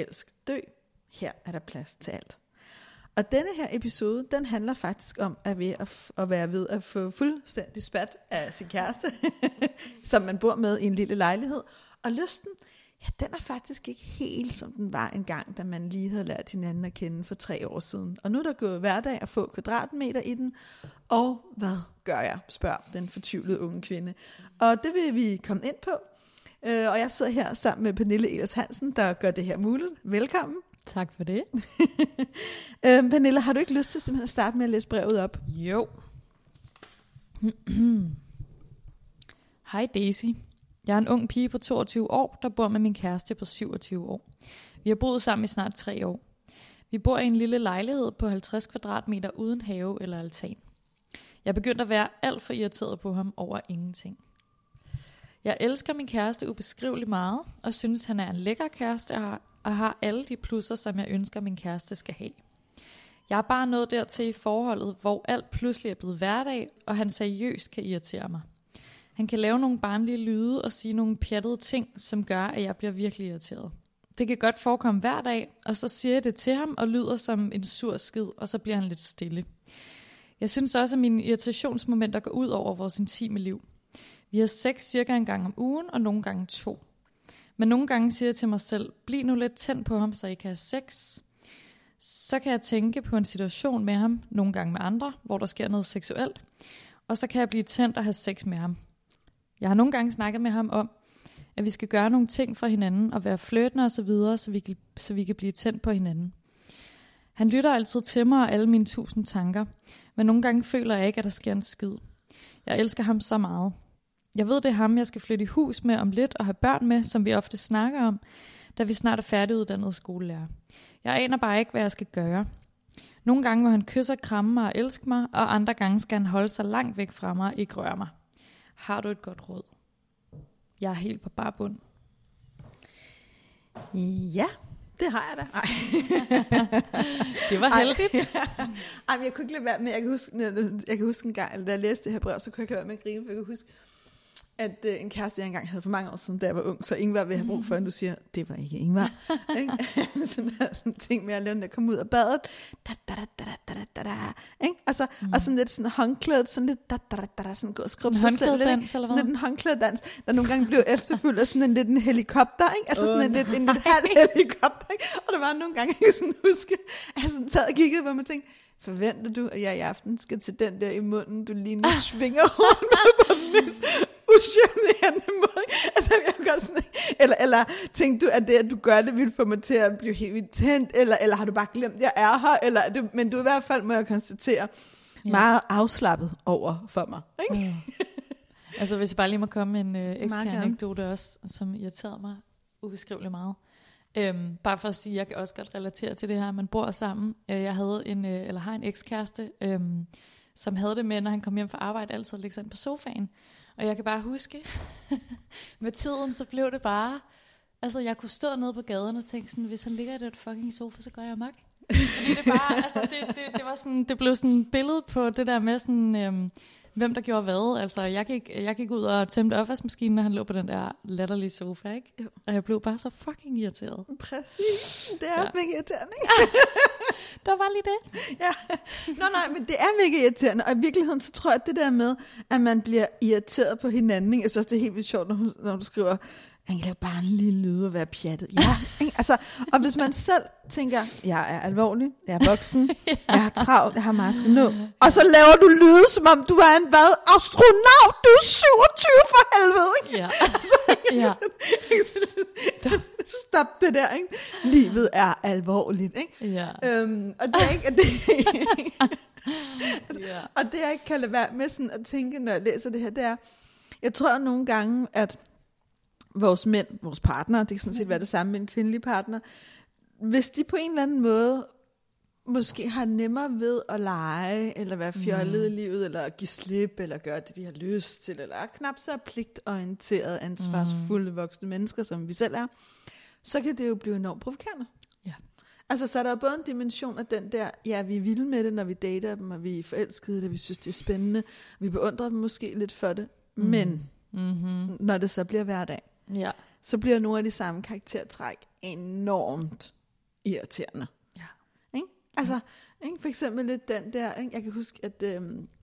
elsk, dø. Her er der plads til alt. Og denne her episode, den handler faktisk om at, ved at, at være ved at få fuldstændig spat af sin kæreste, som man bor med i en lille lejlighed. Og lysten, ja, den er faktisk ikke helt som den var engang, da man lige havde lært hinanden at kende for tre år siden. Og nu er der gået hverdag at få kvadratmeter i den. Og hvad gør jeg, spørger den fortvivlede unge kvinde. Og det vil vi komme ind på. Øh, og jeg sidder her sammen med Pernille Elers Hansen, der gør det her muligt. Velkommen. Tak for det. Øhm, Pernille, har du ikke lyst til simpelthen at starte med at læse brevet op? Jo. Hej Daisy. Jeg er en ung pige på 22 år, der bor med min kæreste på 27 år. Vi har boet sammen i snart tre år. Vi bor i en lille lejlighed på 50 kvadratmeter uden have eller altan. Jeg er begyndt at være alt for irriteret på ham over ingenting. Jeg elsker min kæreste ubeskriveligt meget, og synes, han er en lækker kæreste og har, og har alle de plusser, som jeg ønsker, min kæreste skal have. Jeg er bare nået dertil i forholdet, hvor alt pludselig er blevet hverdag, og han seriøst kan irritere mig. Han kan lave nogle barnlige lyde og sige nogle pjattede ting, som gør, at jeg bliver virkelig irriteret. Det kan godt forekomme hver dag, og så siger jeg det til ham og lyder som en sur skid, og så bliver han lidt stille. Jeg synes også, at mine irritationsmomenter går ud over vores intime liv. Vi har sex cirka en gang om ugen, og nogle gange to. Men nogle gange siger jeg til mig selv, bliv nu lidt tændt på ham, så I kan have sex. Så kan jeg tænke på en situation med ham, nogle gange med andre, hvor der sker noget seksuelt. Og så kan jeg blive tændt og have sex med ham. Jeg har nogle gange snakket med ham om, at vi skal gøre nogle ting for hinanden og være flirtende og så videre, så vi, kan, så vi kan blive tændt på hinanden. Han lytter altid til mig og alle mine tusind tanker, men nogle gange føler jeg ikke, at der sker en skid. Jeg elsker ham så meget. Jeg ved, det er ham, jeg skal flytte i hus med om lidt og have børn med, som vi ofte snakker om, da vi snart er færdiguddannede skolelærer. Jeg aner bare ikke, hvad jeg skal gøre. Nogle gange må han kysse og kramme mig og elske mig, og andre gange skal han holde sig langt væk fra mig og ikke røre mig. Har du et godt råd? Jeg er helt på bar bund. Ja, det har jeg da. Ej. Det var heldigt. Ej, men jeg kunne ikke lade være med, jeg kan huske, jeg kan huske en gang, da jeg læste det her brev, så kunne jeg ikke lade være med at grine, for jeg kan huske, at øh, en kæreste, jeg engang havde for mange år siden, da jeg var ung, så Ingvar vil have brug for, at du siger, det var ikke Ingvar. ikke? sådan, der, sådan ting med at lave, når jeg ud af badet. Da, da, da, da, da, da, da, ikke? Og, så, mm. og sådan lidt sådan håndklædet, sådan lidt da, da, da, da, da sådan gå og skrubbe sig selv. Lidt, dans, sådan lidt en håndklæddans, der nogle gange blev efterfulgt af sådan en lidt en helikopter, ikke? altså oh, sådan en, lidt, en lidt halv helikopter. Ikke? Og der var nogle gange, jeg kan sådan huske, at jeg sådan sad og kiggede, hvor man tænkte, forventer du, at jeg i aften skal til den der i munden, du lige nu svinger rundt med uschammerende måde. Altså, jeg kan godt sådan, eller, eller tænkte du, at det, at du gør det, vil få mig til at blive helt vildt tændt, eller, eller har du bare glemt, at jeg er her, eller, er du, men du er i hvert fald, må jeg konstatere, Ja. meget afslappet over for mig. Ikke? Mm. Altså, hvis jeg bare lige må komme med en øh, ekstra Meget gerne. anekdote også, som irriterede mig ubeskriveligt meget. Øhm, bare for at sige, jeg kan også godt relatere til det her, man bor sammen. Øh, jeg havde en, øh, eller har en ekskæreste, øhm, som havde det med, når han kom hjem fra arbejde, altid at lægge sig ind på sofaen. Og jeg kan bare huske, med tiden, så blev det bare, altså jeg kunne stå nede på gaden og tænke sådan, hvis han ligger i det fucking sofa, så går jeg amok. Fordi det bare, altså det, det, det var sådan, det blev sådan et billede på det der med sådan, øhm, hvem der gjorde hvad. Altså jeg gik, jeg gik ud og tæmte opvaskemaskinen, når han lå på den der latterlige sofa, ikke? Jo. Og jeg blev bare så fucking irriteret. Præcis. Det er Ja. også mega irriterende, ikke? Der var lige det. Ja. Nå nej, men det er mega irriterende, og i virkeligheden så tror jeg, at det der med, at man bliver irriteret på hinanden, ikke? jeg synes også, det er helt vildt sjovt, når, når du skriver, han kan lave bare en lille lyd og være pjattet. Ja, ikke? altså, og hvis man selv tænker, jeg er alvorlig, jeg er voksen, jeg har travlt, jeg har meget skal nå, og så laver du lyde, som om du er en hvad? Astronaut, du er 27 for helvede, ikke? Ja. ja. Stop det der, ikke? Livet er alvorligt, ikke? Ja. Øhm, og det er ikke, det, ja. og det jeg ikke kan lade være med sådan at tænke, når jeg læser det her, det er, jeg tror nogle gange, at vores mænd, vores partner, det kan sådan set være det samme med en kvindelig partner, hvis de på en eller anden måde måske har nemmere ved at lege, eller være fjollet mm. i livet, eller give slip, eller gøre det, de har lyst til, eller er knap så pligtorienteret, ansvarsfulde voksne mennesker, som vi selv er, så kan det jo blive enormt provokerende. Ja. Altså, så er der jo både en dimension af den der, ja, vi er vilde med det, når vi dater dem, og vi er forelskede det, vi synes, det er spændende, vi beundrer dem måske lidt for det, mm. men Mm-hmm. når det så bliver hverdag, Ja. så bliver nogle af de samme karaktertræk enormt irriterende. Ja. Ikke? Altså, ikke? for eksempel lidt den der, ikke? jeg kan huske, at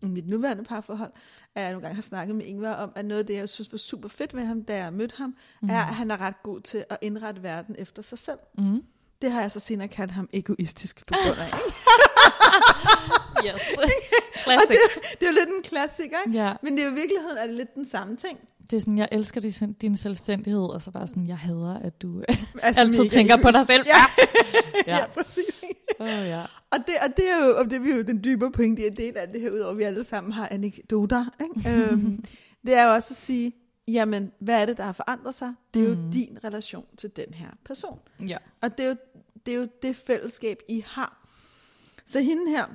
i mit nuværende parforhold, at jeg nogle gange har snakket med Ingvar om, at noget af det, jeg synes var super fedt ved ham, da jeg mødte ham, mm. er, at han er ret god til at indrette verden efter sig selv. Mm. Det har jeg så senere kaldt ham egoistisk på grund af. Yes. Og Classic. det, det er jo lidt en klassiker, ikke? Ja, men det er jo i virkeligheden er det lidt den samme ting. det er sådan, jeg elsker din, din selvstændighed, og så bare sådan, jeg hader, at du Altså, altid tænker på dig selv Ja, Ja. ja præcis. oh, ja. Og det, og det er jo, og det er jo den dybere pointe, en del af det her, udover at vi alle sammen har anekdoter. Ikke? øhm, det er jo også at sige, jamen, hvad er det, der har forandret sig? Det er jo Mm. din relation til den her person. ja. Og det er jo det, er jo det fællesskab, I har. Så hende her,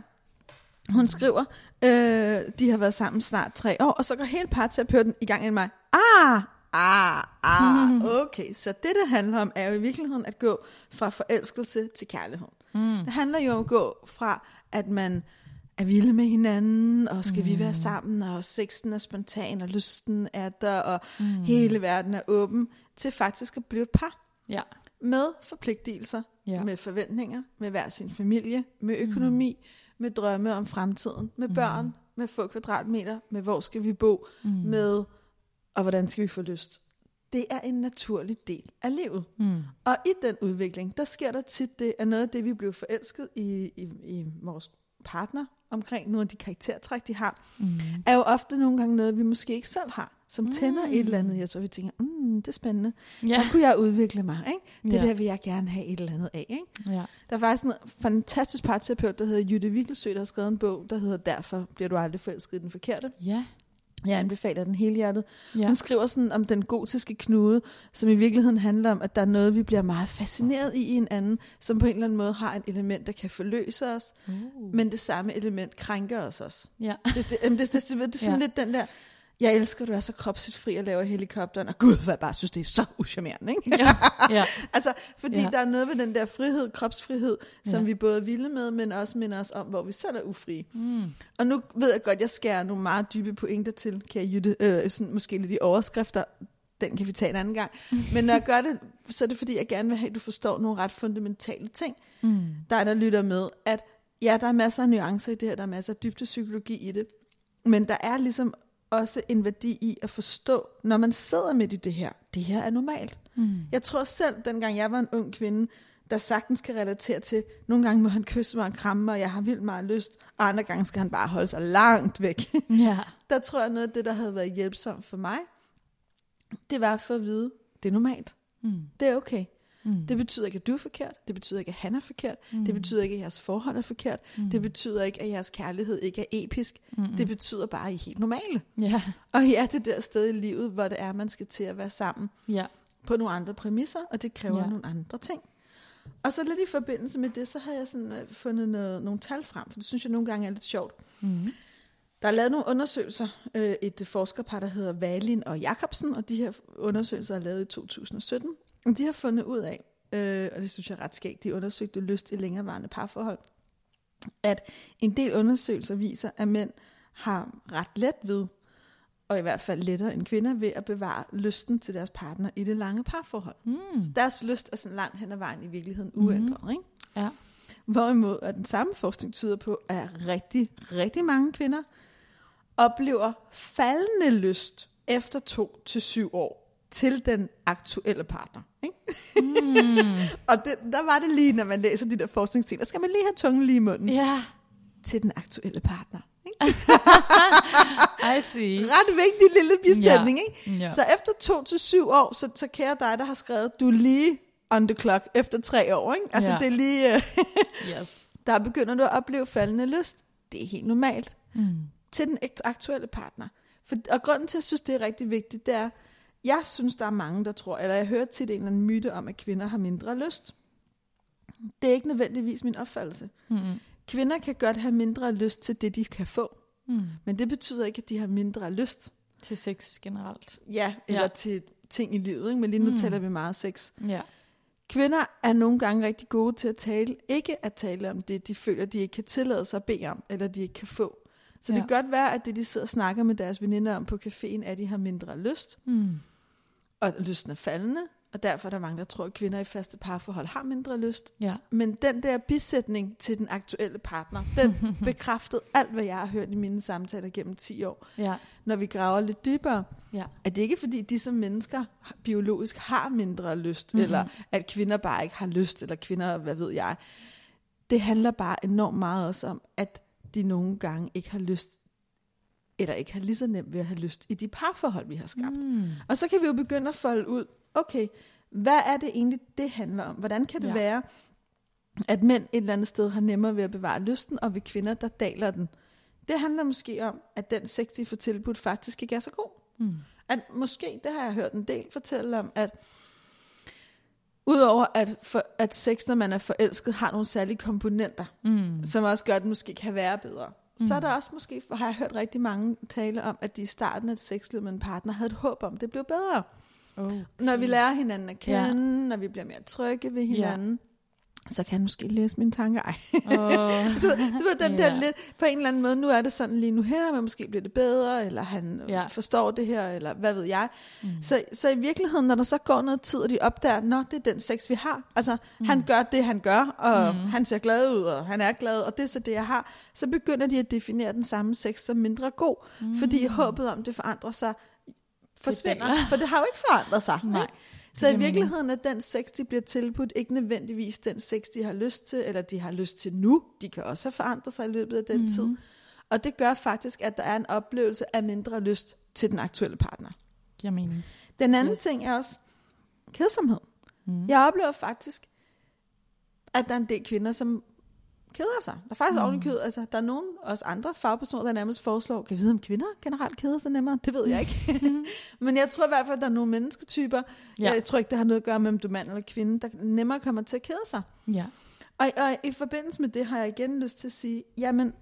hun skriver, øh, de har været sammen snart tre år, og så går hele parterapeuten i gang med mig. Ah, ah, ah, okay. Så det, det handler om, er jo i virkeligheden at gå fra forelskelse til kærlighed. Mm. Det handler jo om at gå fra, at man er vilde med hinanden, og skal mm. vi være sammen, og sexen er spontan, og lysten er der, og mm. hele verden er åben, til faktisk at blive et par Ja. med forpligtelser, ja. med forventninger, med hver sin familie, med økonomi, mm. Med drømme om fremtiden, med børn, mm. med få kvadratmeter, med hvor skal vi bo, mm. med og hvordan skal vi få lyst. Det er en naturlig del af livet. Mm. Og i den udvikling, der sker der tit det, at noget af det, vi blev forelsket i, i, i vores partner omkring, nogle af de karaktertræk, de har, Mm. er jo ofte nogle gange noget, vi måske ikke selv har, som tænder et eller andet. Jeg tror, vi tænker, mm, det er spændende. Ja. Der kunne jeg udvikle mig, ikke? Det Ja. der vil jeg gerne have et eller andet af, ikke? ja. Der er faktisk en fantastisk parterapeut, der hedder Jytte Wikkelsø, der har skrevet en bog, der hedder Derfor bliver du aldrig forelsket i den forkerte. Ja. Jeg anbefaler den hele hjertet. Ja. Hun skriver sådan om den gotiske knude, som i virkeligheden handler om, at der er noget, vi bliver meget fascineret i i en anden, som på en eller anden måde har et element, der kan forløse os, Uh. men det samme element krænker os også. Ja. Det, det, det, det, det, det, det er sådan ja. lidt den der, jeg elsker, at du er så kropsligt fri og laver helikopteren, og gud, hvad jeg bare synes, det er så uschammerende, ikke? ja. ja. Altså, fordi Ja. der er noget ved den der frihed, kropsfrihed, som Ja. vi både er vilde med, men også minder os om, hvor vi selv er ufrie. Mm. Og nu ved jeg godt, jeg skærer nogle meget dybe pointer til, kan jeg Jytte, øh, sådan, måske lidt i overskrifter, den kan vi tage en anden gang. Men når jeg gør det, så er det fordi, jeg gerne vil have, at du forstår nogle ret fundamentale ting, Mm. der der lytter med, at ja, der er masser af nuancer i det her, der er masser af dybde psykologi i det, men der er ligesom også en værdi i at forstå, når man sidder midt i det her, det her er normalt. Mm. Jeg tror selv, dengang jeg var en ung kvinde, der sagtens kan relatere til, nogle gange må han kysse mig og kramme mig, og jeg har vildt meget lyst, og andre gange skal han bare holde sig langt væk. Ja. der tror jeg noget af det, der havde været hjælpsomt for mig, det var for at vide, det er normalt. Mm. Det er okay. Mm. Det betyder ikke, at du er forkert. Det betyder ikke, at han er forkert. Mm. Det betyder ikke, at jeres forhold er forkert. Mm. Det betyder ikke, at jeres kærlighed ikke er episk. Mm. Det betyder bare, at I er helt normale. Ja. Og I er det der sted i livet, hvor det er, man skal til at være sammen Ja. på nogle andre præmisser, og det kræver ja. nogle andre ting. Og så lidt i forbindelse med det, så havde jeg sådan, øh, fundet noget, nogle tal frem, for det synes jeg nogle gange er lidt sjovt. Mm. Der er lavet nogle undersøgelser, øh, et forskerpar, der hedder Valin og Jacobsen, og de her undersøgelser er lavet i 2017. De har fundet ud af, øh, og det synes jeg er ret skægt, de undersøgte lyst i længerevarende parforhold, at en del undersøgelser viser, at mænd har ret let ved, og i hvert fald lettere end kvinder, ved at bevare lysten til deres partner i det lange parforhold. Mm. Deres lyst er sådan langt hen ad vejen i virkeligheden uændret. Ikke? Ja. Hvorimod at den samme forskning tyder på, at rigtig, rigtig mange kvinder oplever faldende lyst efter to til syv år til den aktuelle partner. Ikke? Mm. Og det, der var det lige, når man læser de der forskningsting, der skal man lige have tungen lige i munden ja. Til den aktuelle partner. Ikke? I see. Ret vigtig lille bisætning, ja. ikke? Ja. Så efter to til syv år, så, så kære dig, der har skrevet, du er lige on the clock efter tre år, ikke? Altså Ja. det er lige, øh, Yes. der begynder du at opleve faldende lyst. Det er helt normalt. Mm. til den akt- aktuelle partner. For, og grunden til, at jeg synes, det er rigtig vigtigt, det er, jeg synes, der er mange, der tror, eller jeg hører tit en eller anden myte om, at kvinder har mindre lyst. Det er ikke nødvendigvis min opfattelse. Mm. Kvinder kan godt have mindre lyst til det, de kan få. Mm. Men det betyder ikke, at de har mindre lyst. Til sex generelt. Ja, eller Ja. til ting i livet. Ikke? Men lige nu Mm. taler vi meget sex. Ja. Kvinder er nogle gange rigtig gode til at tale, ikke at tale om det, de føler, de ikke kan tillade sig at bede om, eller de ikke kan få. Så. Ja. det kan godt være, at det, de sidder og snakker med deres veninder om på caféen, er, at de har mindre lyst, Mm. Og lysten er faldende, og derfor er der mange, der tror, at kvinder i faste parforhold har mindre lyst. Ja. Men den der bisætning til den aktuelle partner, den bekræftede alt, hvad jeg har hørt i mine samtaler gennem 10 år. Ja. Når vi graver lidt dybere, Ja. at det ikke er fordi, de som mennesker biologisk har mindre lyst, Mhm. mm-hmm. eller at kvinder bare ikke har lyst, eller kvinder, hvad ved jeg. Det handler bare enormt meget også om, at de nogle gange ikke har lyst, eller ikke har lige så nemt ved at have lyst i de parforhold, vi har skabt. Mm. Og så kan vi jo begynde at folde ud, okay, hvad er det egentlig, det handler om? Hvordan kan det Ja. ja. være, at mænd et eller andet sted har nemmere ved at bevare lysten, og ved kvinder, der daler den? Det handler måske om, at den sex, de får tilbudt, faktisk ikke er så god. Mm. At måske, det har jeg hørt en del fortælle om, at udover at, for, at sex, når man er forelsket, har nogle særlige komponenter, Mm. som også gør, at det måske kan være bedre. Mm. Så er der også måske, har jeg hørt rigtig mange tale om, at de i starten af et sexliv med en partner havde et håb om, at det blev bedre. Oh. Når vi lærer hinanden at kende, ja. når vi bliver mere trygge ved hinanden, ja. Så kan han måske læse mine tanker. Ej. Oh. du, du ved, den der Ja. lidt, på en eller anden måde, nu er det sådan lige nu her, men måske bliver det bedre, eller han Ja. ja. forstår det her, eller hvad ved jeg. Mm. Så, så i virkeligheden, når der så går noget tid, og de opdager, nå, det er den sex, vi har. Altså, mm. han gør det, han gør, og mm. han ser glad ud, og han er glad, og det er så det, jeg har. Så begynder de at definere den samme sex som mindre god, mm. fordi håbet om, det forandrer sig, forsvinder. daler. For det har jo ikke forandret sig. Nej. ikke? Så i virkeligheden er den sex, de bliver tilbudt, ikke nødvendigvis den sex, de har lyst til, eller de har lyst til nu. De kan også have forandret sig i løbet af den mm. tid. Og det gør faktisk, at der er en oplevelse af mindre lyst til den aktuelle partner. Giver mening. Den anden Yes. ting er også kedsomhed. Mm. Jeg oplever faktisk, at der er en del kvinder, som keder sig. Der er faktisk mm. ovenikød, altså der er nogen, også andre fagpersoner, der nærmest foreslår, kan vi vide, om kvinder generelt keder sig nemmere? Det ved jeg ikke. Men jeg tror i hvert fald, at der er nogle mennesketyper, Ja. jeg tror ikke, det har noget at gøre med, om du er mand eller kvinde, der nemmere kommer til at kede sig. Ja. Og, og i forbindelse med det har jeg igen lyst til at sige, jamen,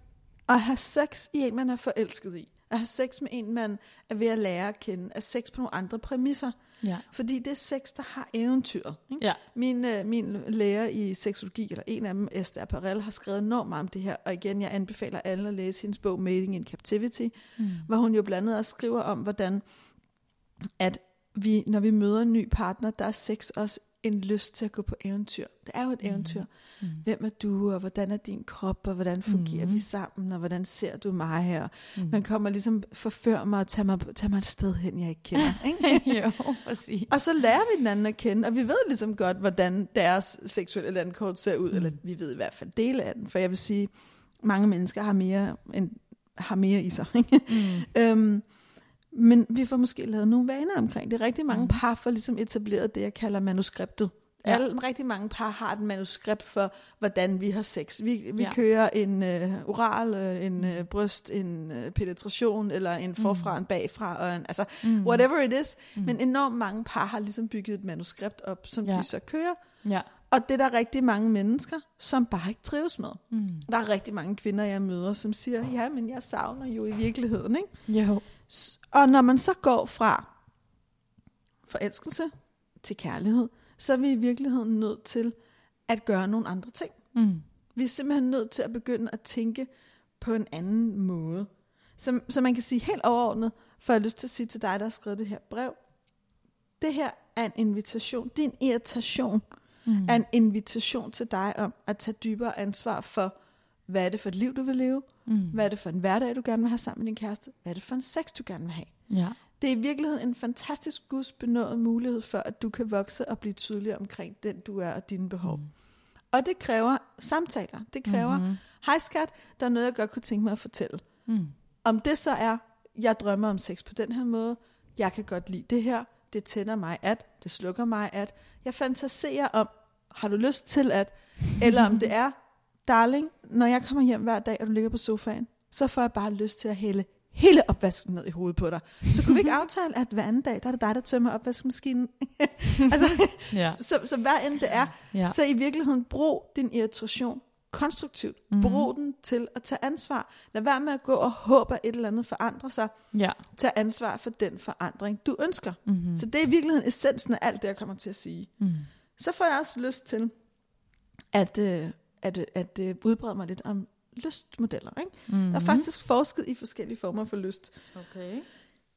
at have sex i en, man er forelsket i, at have sex med en, man er ved at lære at kende, er sex på nogle andre præmisser. Ja. Fordi det er sex, der har eventyr. Ikke? Ja. Min, øh, min lærer i seksologi, eller en af dem, Esther Perel, har skrevet enormt meget om det her. Og igen, jeg anbefaler alle at læse hendes bog Mating in Captivity, mm. hvor hun jo blandt andet også skriver om, hvordan at vi, når vi møder en ny partner, der er sex også en lyst til at gå på eventyr. Det er jo et eventyr. Mm. Hvem er du, og hvordan er din krop, og hvordan fungerer mm. vi sammen, og hvordan ser du mig her? Mm. Man kommer ligesom forfør mig og tager mig, tager mig et sted hen, jeg ikke kender. Ikke? jo, præcis. Og så lærer vi den anden at kende, og vi ved ligesom godt, hvordan deres seksuelle landkort ser ud, mm. eller vi ved i hvert fald dele af den, for jeg vil sige, mange mennesker har mere, end, har mere i sig. Ikke? Mm. øhm, men vi får måske lavet nogle vaner omkring det. Rigtig mange par får ligesom etableret det, jeg kalder manuskriptet. Ja. Alle, rigtig mange par har et manuskript for, hvordan vi har sex. Vi, vi Ja. kører en øh, oral, øh, en øh, bryst, en øh, penetration, eller en forfra, en bagfra, og en, altså mm. whatever it is. Mm. Men enormt mange par har ligesom bygget et manuskript op, som Ja. ja. de så kører. Ja. Og det er der rigtig mange mennesker, som bare ikke trives med. Mm. Der er rigtig mange kvinder, jeg møder, som siger, ja, men jeg savner jo i virkeligheden, ikke? Jo. S- Og når man så går fra forelskelse til kærlighed, så er vi i virkeligheden nødt til at gøre nogle andre ting. Mm. Vi er simpelthen nødt til at begynde at tænke på en anden måde. Så, så man kan sige helt overordnet, for jeg lyst til at sige til dig, der har skrevet det her brev, det her er en invitation. Din irritation mm. er en invitation til dig om at tage dybere ansvar for, hvad er det for et liv, du vil leve? Mm. Hvad er det for en hverdag, du gerne vil have sammen med din kæreste? Hvad er det for en sex, du gerne vil have? Ja. Det er i virkeligheden en fantastisk gudsbenået mulighed for, at du kan vokse og blive tydelig omkring den, du er og dine behov. Mm. Og det kræver samtaler. Det kræver, mm-hmm. hej skat, der er noget, jeg godt kunne tænke mig at fortælle. Mm. Om det så er, jeg drømmer om sex på den her måde, jeg kan godt lide det her, det tænder mig at, det slukker mig at, jeg fantaserer om, har du lyst til at, eller om det er, darling, når jeg kommer hjem hver dag, og du ligger på sofaen, så får jeg bare lyst til at hælde hele opvasken ned i hovedet på dig. Så kunne vi ikke aftale, at hver anden dag, der er det dig, der tømmer opvaskemaskinen. altså, Ja. så, så hvad end det er, Ja. så i virkeligheden brug din irritation konstruktivt. Mm-hmm. Brug den til at tage ansvar. Lad være med at gå og håbe, at et eller andet forandrer sig. Ja. Tag ansvar for den forandring, du ønsker. Mm-hmm. Så det er i virkeligheden essensen af alt det, jeg kommer til at sige. Mm. Så får jeg også lyst til at, øh, at, at øh, udbrede mig lidt om lystmodeller. Ikke? Mm-hmm. Der er faktisk forsket i forskellige former for lyst. Okay.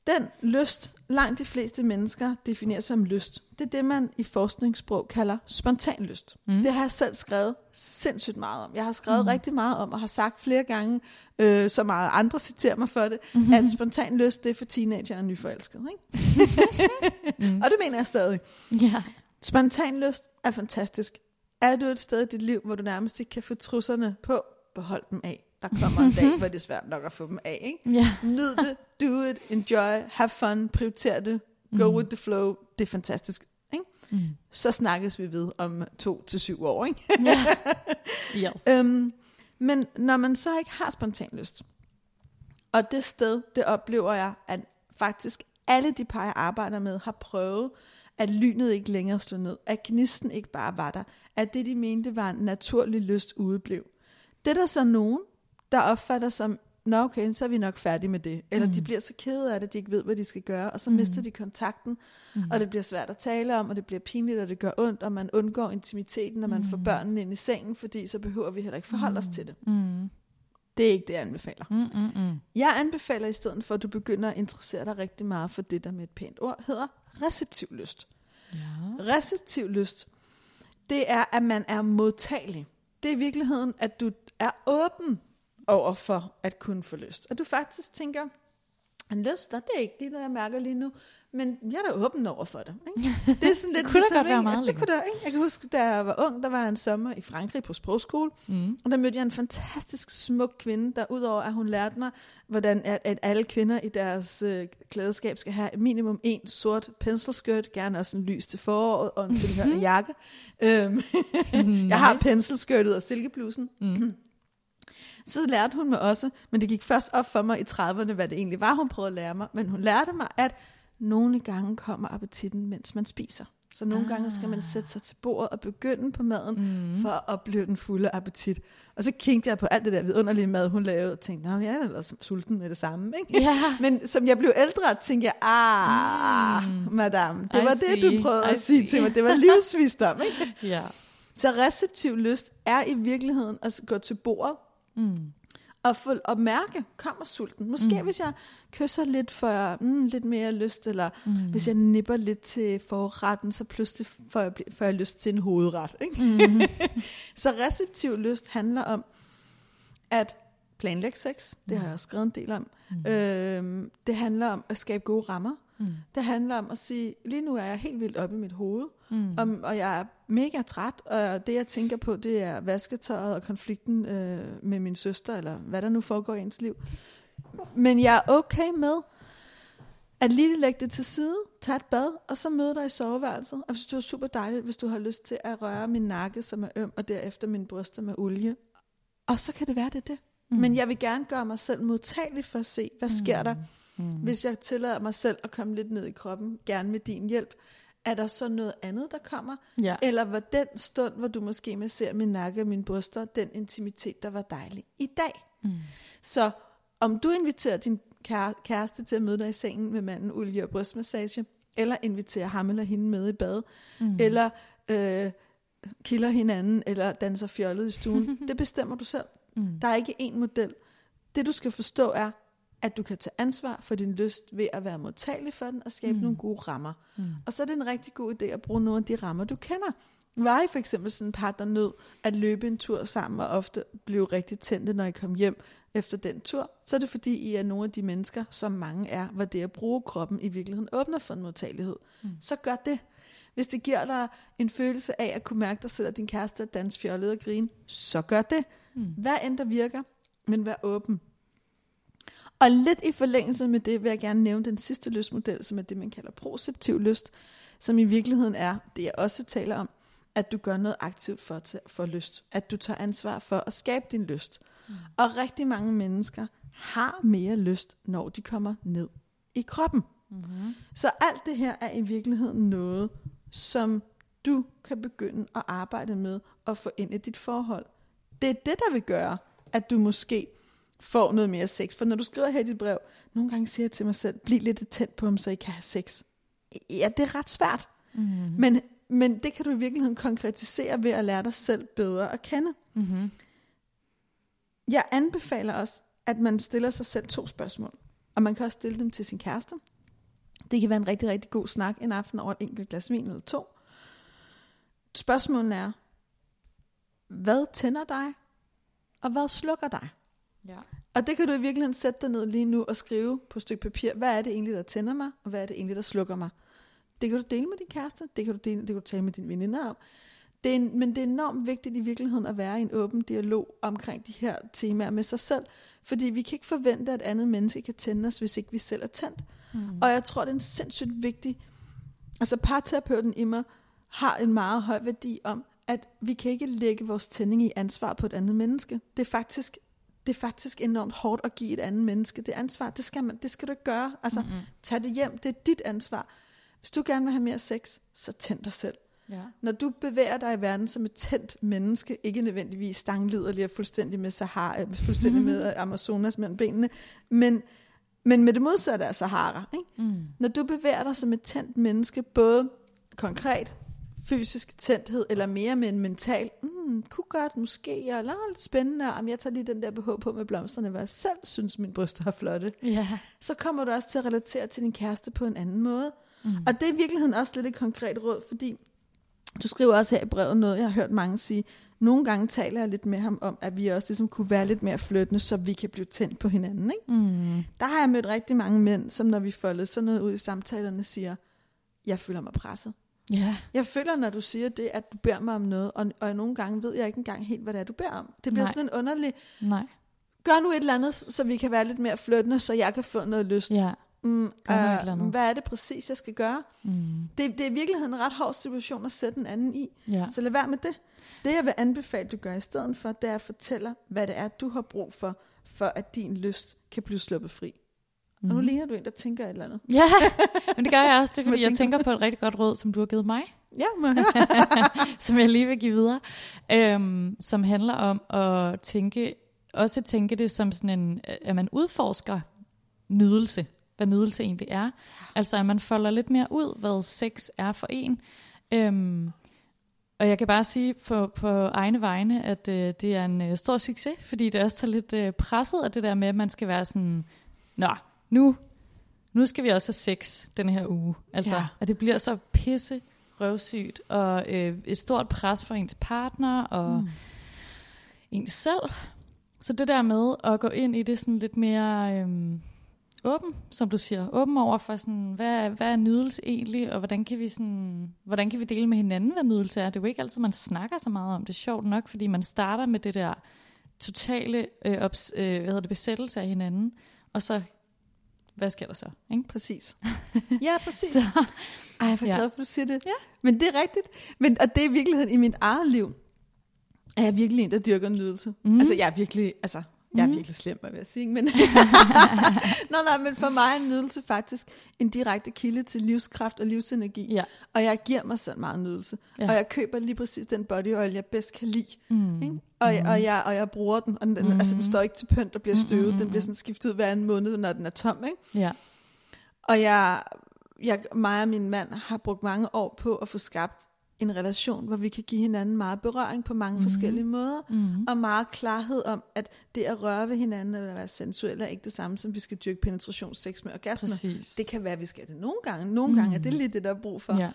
Den lyst, langt de fleste mennesker definerer som lyst, det er det, man i forskningssprog kalder spontan lyst. Mm. Det har jeg selv skrevet sindssygt meget om. Jeg har skrevet mm. rigtig meget om, og har sagt flere gange, øh, så meget andre citerer mig for det, mm-hmm. at spontan lyst, det er for teenager og nyforelskede. Ikke? mm. Og det mener jeg stadig. Ja. Spontan lyst er fantastisk. Er du et sted i dit liv, hvor du nærmest ikke kan få trusserne på, behold dem af. Der kommer en dag, hvor det er svært nok at få dem af. Ikke? Ja. Nyd det, do it, enjoy, have fun, prioriter det, go Mm. with the flow. Det er fantastisk. Ikke? Mm. Så snakkes vi ved om to til syv år. Ikke? ja. Yes. øhm, men når man så ikke har spontan lyst, og det sted, det oplever jeg, at faktisk alle de par, jeg arbejder med, har prøvet, at lynet ikke længere slog ned, at gnisten ikke bare var der, at det, de mente var en naturlig lyst, udeblev. Det er der så nogen, der opfatter som, nå okay, så er vi nok færdige med det. Eller mm. de bliver så kede af det, at de ikke ved, hvad de skal gøre, og så mm. mister de kontakten, mm. og det bliver svært at tale om, og det bliver pinligt, og det gør ondt, og man undgår intimiteten, når man mm. får børnene ind i sengen, fordi så behøver vi heller ikke forholde mm. os til det. Mm. Det er ikke det, jeg anbefaler. Mm, mm, mm. Jeg anbefaler i stedet for, at du begynder at interessere dig rigtig meget for det, der med et pænt ord hedder receptiv lyst. Ja. Receptiv lyst, det er, at man er modtagelig. Det er i virkeligheden, at du er åben over for at kunne få lyst. At du faktisk tænker, en lyst, det er ikke det, der jeg mærker lige nu, men jeg er da åben over for det. Ikke? Det er sådan lidt kunne da ligesom, godt være meget altså, det kunne da, ikke? Jeg kan huske, da jeg var ung, der var en sommer i Frankrig på sprogskole, Mm. og der mødte jeg en fantastisk smuk kvinde, der udover at hun lærte mig, hvordan at, at alle kvinder i deres øh, klædeskab skal have minimum en sort penselskørt, gerne også en lys til foråret og en tilhørende jakke. Øhm, Jeg har penselskørtet og silkeblusen. Mm. Så lærte hun mig også, men det gik først op for mig i 30'erne, hvad det egentlig var, hun prøvede at lære mig. Men hun lærte mig, at nogle gange kommer appetitten, mens man spiser. Så nogle ah. gange skal man sætte sig til bordet og begynde på maden, mm. for at opleve den fulde appetit. Og så kiggede jeg på alt det der vidunderlige mad, hun lavede, og tænkte, nå, jeg er ellers sulten med det samme. Ikke? Ja. Men som jeg blev ældre, tænkte jeg, ah, mm. madame, det I var det, du see, prøvede I at sige see. til mig. Det var livsvisdom, ikke? Ja. Så receptiv lyst er i virkeligheden at gå til bordet Mm. Og, få, og mærke, kommer sulten. Måske mm. hvis jeg kysser lidt for mm, lidt mere lyst, eller mm. hvis jeg nipper lidt til forretten, så pludselig får jeg, får jeg lyst til en hovedret. Ikke? Mm. så receptiv lyst handler om at planlægge sex. Det har jeg også skrevet en del om. Mm. Øhm, det handler om at skabe gode rammer. Mm. Det handler om at sige, lige nu er jeg helt vildt oppe i mit hoved, Mm. og, og jeg er mega træt, og det jeg tænker på, det er vasketøjet og konflikten øh, med min søster, eller hvad der nu foregår i ens liv. Men jeg er okay med at lige lægge det til side, tage et bad, og så møde dig i soveværelset. Og hvis du er super dejligt, hvis du har lyst til at røre min nakke, som er øm, og derefter mine bryster med olie. Og så kan det være, det er det. Mm. Men jeg vil gerne gøre mig selv modtagelig for at se, hvad sker der, Mm. hvis jeg tillader mig selv at komme lidt ned i kroppen, gerne med din hjælp. Er der så noget andet, der kommer? Ja. Eller var den stund, hvor du måske med ser min nakke og mine bryster, den intimitet, der var dejlig i dag? Mm. Så om du inviterer din kære- kæreste til at møde dig i sengen med manden, olie og brystmassage, eller inviterer ham eller hende med i bad, mm. eller øh, kilder hinanden, eller danser fjollet i stuen, det bestemmer du selv. Mm. Der er ikke én model. Det du skal forstå er, at du kan tage ansvar for din lyst ved at være modtagelig for den og skabe mm. nogle gode rammer. Mm. Og så er det en rigtig god idé at bruge nogle af de rammer, du kender. Var I for eksempel sådan en par, der nød at løbe en tur sammen og ofte blev rigtig tændte, når I kom hjem efter den tur, så er det fordi, I er nogle af de mennesker, som mange er, hvor det at bruge kroppen i virkeligheden åbner for en modtagelighed. Mm. Så gør det. Hvis det giver dig en følelse af at kunne mærke dig selv og din kæreste at danse fjollet og grine, så gør det. Mm. Hvad end der virker, men vær åben. Og lidt i forlængelse med det vil jeg gerne nævne den sidste lystmodel, som er det, man kalder proceptiv lyst, som i virkeligheden er det, jeg også taler om, at du gør noget aktivt for, at- for lyst. At du tager ansvar for at skabe din lyst. Mm. Og rigtig mange mennesker har mere lyst, når de kommer ned i kroppen. Mm-hmm. Så alt det her er i virkeligheden noget, som du kan begynde at arbejde med og få ind i dit forhold. Det er det, der vil gøre, at du måske får noget mere sex. For når du skriver her i dit brev, nogle gange siger jeg til mig selv, bliv lidt tæt på ham, så I kan have sex. Ja, det er ret svært. Mm-hmm. Men, men det kan du i virkeligheden konkretisere ved at lære dig selv bedre at kende. Mm-hmm. Jeg anbefaler også, at man stiller sig selv to spørgsmål. Og man kan også stille dem til sin kæreste. Det kan være en rigtig, rigtig god snak en aften over et enkelt glas vin eller to. Spørgsmålet er, hvad tænder dig, og hvad slukker dig? Ja. Og det kan du i virkeligheden sætte dig ned lige nu og skrive på et stykke papir, hvad er det egentlig, der tænder mig, og hvad er det egentlig, der slukker mig. Det kan du dele med din kæreste, det kan du, dele, det kan du tale med dine veninder om. Det er en, men det er enormt vigtigt i virkeligheden at være i en åben dialog omkring de her temaer med sig selv, fordi vi kan ikke forvente, at et andet menneske kan tænde os, hvis ikke vi selv er tændt. Mm. Og jeg tror, det er en sindssygt vigtig, altså parterapeuten i mig har en meget høj værdi om, at vi kan ikke lægge vores tænding i ansvar på et andet menneske. Det er faktisk, det er faktisk enormt hårdt at give et andet menneske det ansvar. Det skal, man, det skal du ikke gøre. Altså, Mm-mm. tag det hjem. Det er dit ansvar. Hvis du gerne vil have mere sex, så tænd dig selv. Ja. Når du bevæger dig i verden som et tændt menneske, ikke nødvendigvis stangliderlig og fuldstændig med Sahara, øh, fuldstændig med Amazonas mellem benene, men, men med det modsatte af Sahara. Ikke? Mm. Når du bevæger dig som et tændt menneske, både konkret, fysisk tændthed, eller mere med en mental, mm, kunne godt, måske, jeg er lidt spændende, om jeg tager lige den der BH på med blomsterne, hvor jeg selv synes, min bryster er flotte, Ja. så kommer du også til at relatere til din kæreste på en anden måde. Mm. Og det er i virkeligheden også lidt et konkret råd, fordi du skriver også her i brevet noget, jeg har hørt mange sige, nogle gange taler jeg lidt med ham om, at vi også ligesom kunne være lidt mere flyttende, så vi kan blive tændt på hinanden. Ikke? Mm. Der har jeg mødt rigtig mange mænd, som når vi folder sådan noget ud i samtalerne, siger, jeg føler mig presset. Ja. Jeg føler, når du siger det, at du beder mig om noget, og, og nogle gange ved jeg ikke engang helt, hvad det er, du beder om. Det bliver Nej. sådan en underlig, Nej. gør nu et eller andet, så vi kan være lidt mere flyttende, så jeg kan få noget lyst. Ja. Mm, øh, hvad er det præcis, jeg skal gøre? Mm. Det, det er i virkeligheden en ret hård situation at sætte en anden i. Ja. Så lad være med det. Det jeg vil anbefale, du gør i stedet for, det er at fortælle, hvad det er, du har brug for, for at din lyst kan blive sluppet fri. Mm. Og nu Mm. ligner du en, der tænker et eller andet. Ja, men det gør jeg også. Det er, fordi jeg tænker på et rigtig godt råd, som du har givet mig, Ja, må som jeg lige vil give videre, øhm, som handler om at tænke, også at tænke det som sådan en, at man udforsker nydelse, hvad nydelse egentlig er. Altså at man folder lidt mere ud, hvad sex er for en. Øhm, og jeg kan bare sige på, på egne vegne, at øh, det er en øh, stor succes, fordi det også tager lidt øh, presset af det der med, at man skal være sådan, nå, nu, nu skal vi også have sex den her uge. Altså, Ja. at det bliver så pisse røvsygt, og øh, et stort pres for ens partner, og mm. ens selv. Så det der med at gå ind i det sådan lidt mere øhm, åben, som du siger, åben over for sådan, hvad, hvad er nydelse egentlig, og hvordan kan vi sådan, hvordan kan vi dele med hinanden, hvad nydelse er. Det er jo ikke altid, man snakker så meget om det. er sjovt nok, fordi man starter med det der totale øh, ops, øh, hvad hedder det, besættelse af hinanden, og så, hvad sker der så? Ikke? Præcis. Ja, præcis. Så, Ej, jeg er for Ja. glad for, at du siger det. Ja. Men det er rigtigt. Men, og det er i virkeligheden i mit eget liv, er jeg virkelig en, der dyrker nydelse. Mm. Altså, jeg er virkelig, altså, jeg er Mm. virkelig slem, hvad jeg sige. Men nå, nej, men for mig er nydelse faktisk en direkte kilde til livskraft og livsenergi. ja. Og jeg giver mig selv meget nydelse. Ja. Ja. Og jeg køber lige præcis den body oil, jeg bedst kan lide. Mm. Ikke? Og, mm. og, jeg, og jeg bruger den. Og den, mm. altså, den står ikke til pynt og bliver støvet. Den bliver sådan skiftet ud hver anden måned, når den er tom. Ikke? Ja. Og jeg, jeg, mig og min mand har brugt mange år på at få skabt en relation, hvor vi kan give hinanden meget berøring på mange mm. forskellige måder, Mm. og meget klarhed om, at det at røre ved hinanden eller være sensuel er ikke det samme, som vi skal dyrke penetrationssex med orgasme. Præcis. Det kan være, at vi skal det nogle gange. Nogle mm. gange er det lige det, der er brug for. Ja.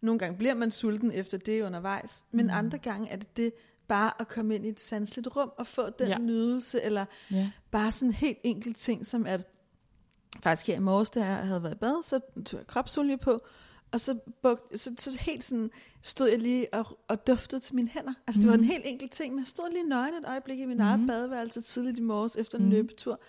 Nogle gange bliver man sulten efter det undervejs, men mm. andre gange er det det bare at komme ind i et sanseligt rum og få den ja. Nydelse, eller Ja. bare sådan en helt enkelt ting, som at faktisk her i morges, da jeg havde været i bad, så tog jeg kropsolie på, og så, bugt, så, så helt sådan stod jeg lige og, og duftede til mine hænder. Altså det var en helt enkelt ting, men jeg stod lige nøgen et øjeblik i min mm. eget badeværelse tidligt i morges efter en mm. løbetur,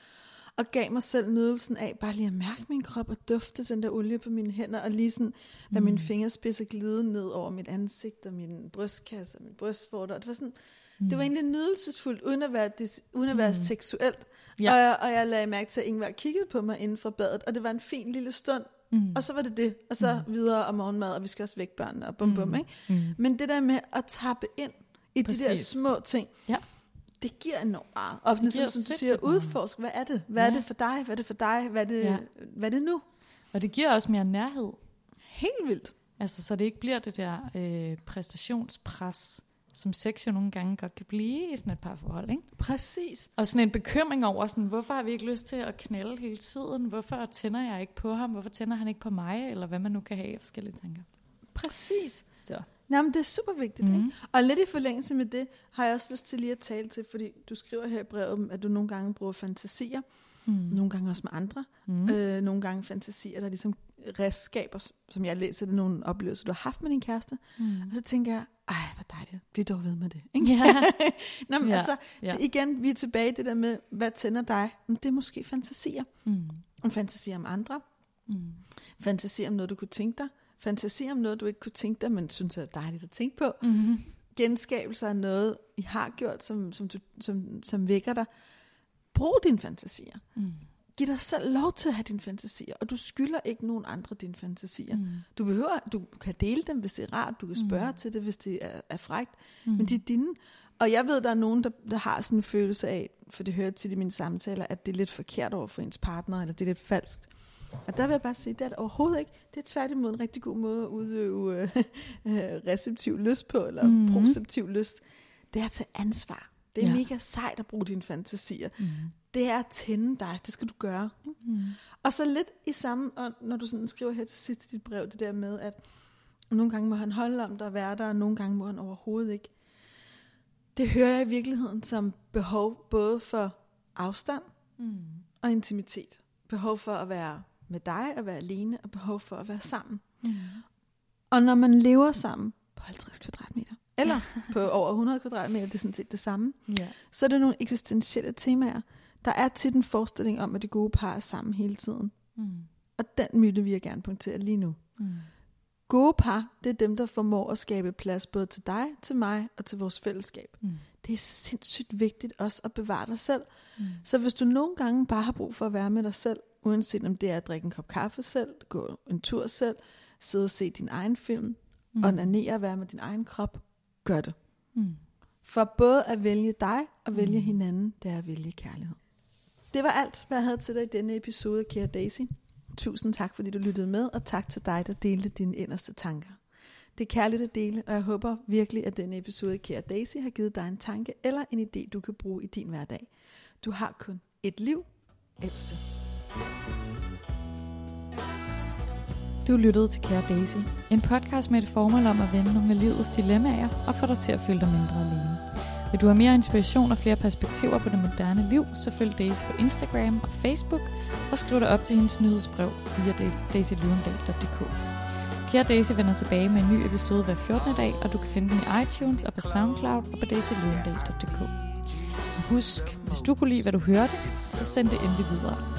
og gav mig selv nydelsen af bare lige at mærke min krop og dufte den der olie på mine hænder, og lige sådan lade mm. mine fingerspidser glide ned over mit ansigt og min brystkasse og min brystvorter. Og det var sådan, mm. det var egentlig nydelsesfuldt, uden at være, uden at være mm. seksuelt. Ja. Og, jeg, og jeg lagde mærke til, at Ingvar kiggede på mig inden for badet, og det var en fin lille stund. Mm. Og så var det det, og så mm. videre om morgenmad, og vi skal også vække børnene, og bum bum, Mm. ikke? Mm. Men det der med at tappe ind i Præcis. de der små ting, Ja. Det giver enormt meget. Og Det som, giver som du siger, udforsk, hvad er det? Hvad ja. er det for dig? Hvad er det for dig? Hvad er det, ja. Ja. hvad er det nu? Og det giver også mere nærhed. Helt vildt. Altså, så det ikke bliver det der øh, præstationspres, som sex jo nogle gange godt kan blive i sådan et parforhold, ikke? Præcis. Og sådan en bekymring over, sådan, hvorfor har vi ikke lyst til at knalde hele tiden? Hvorfor tænder jeg ikke på ham? Hvorfor tænder han ikke på mig? Eller hvad man nu kan have af forskellige tanker. Præcis. Så. Jamen, det er super vigtigt, mm. Ikke? Og lidt i forlængelse med det, har jeg også lyst til lige at tale til, fordi du skriver her i brevet, at du nogle gange bruger fantasier, Mm. nogle gange også med andre, Mm. øh, nogle gange fantasier, der ligesom redskaber, som jeg læser, det er nogle oplevelser, du har haft med din kæreste, Mm. og så tænker jeg, ej, hvor dejligt, bliv dog ved med det. Ikke? Ja. Nå, men Ja, altså, ja. igen, vi er tilbage i det der med, hvad tænder dig? Men det er måske fantasier. Mm. En fantasi om andre, Mm. fantasi om noget, du kunne tænke dig, fantasi om noget, du ikke kunne tænke dig, men synes er dejligt at tænke på, Mm. genskabelser af noget, I har gjort, som, som, du, som, som vækker dig. Brug dine fantasier. Mm. Giv dig selv lov til at have dine fantasier, og du skylder ikke nogen andre dine fantasier. Mm. Du behøver, du kan dele dem, hvis det er rart, du kan spørge mm. Til det, hvis det er, er frægt, mm. men de er dine. Og jeg ved, der er nogen, der, der har sådan en følelse af, for det hører til i mine samtaler, at det er lidt forkert over for ens partner, eller det er lidt falskt. Og der vil jeg bare sige, det er det overhovedet ikke. Det er tværtimod en rigtig god måde at udøve øh, øh, receptiv lyst på, eller mm. Proceptiv lyst. Det er at tage ansvar. Det er. Ja. mega sejt at bruge dine fantasier. Mm. Det er at tænde dig. Det skal du gøre. ikke? Mm. Og så lidt i samme ånd, når du sådan skriver her til sidst i dit brev, det der med, at nogle gange må han holde om dig og være der, og nogle gange må han overhovedet ikke. Det hører jeg i virkeligheden som behov både for afstand Mm. og intimitet. Behov for at være med dig og være alene, og behov for at være sammen. Mm. Og når man lever sammen på 50 kvadratmeter, eller på over 100 kvadratmeter, det er sådan set det samme, Ja. så er det nogle eksistentielle temaer. Der er tit en forestilling om, at det gode par er sammen hele tiden. Mm. Og den myte vil jeg gerne punktere lige nu. Mm. Gode par, det er dem, der formår at skabe plads både til dig, til mig og til vores fællesskab. Mm. Det er sindssygt vigtigt også at bevare dig selv. Mm. Så hvis du nogle gange bare har brug for at være med dig selv, uanset om det er at drikke en kop kaffe selv, gå en tur selv, sidde og se din egen film, Mm. mm. onanere og være med din egen krop, gør det. Mm. For både at vælge dig og vælge Mm. hinanden, det er at vælge kærlighed. Det var alt, hvad jeg havde til dig i denne episode Kære Daisy. Tusind tak, fordi du lyttede med, og tak til dig, der delte dine inderste tanker. Det er kærligt at dele, og jeg håber virkelig, at denne episode Kære Daisy har givet dig en tanke eller en idé, du kan bruge i din hverdag. Du har kun et liv. Det. Du lyttede til Kære Daisy, en podcast med et formål om at vende nogle af livets dilemmaer og få dig til at føle dig mindre alene. Vil du have mere inspiration og flere perspektiver på det moderne liv, så følg Daisy på Instagram og Facebook og skriv dig op til hendes nyhedsbrev via da- daisylundal.dk. Kære Daisy vender tilbage med en ny episode hver 14. dag, og du kan finde den i iTunes og på Soundcloud og på daisylundal.dk. Husk, hvis du kunne lide, hvad du hørte, så send det endelig videre.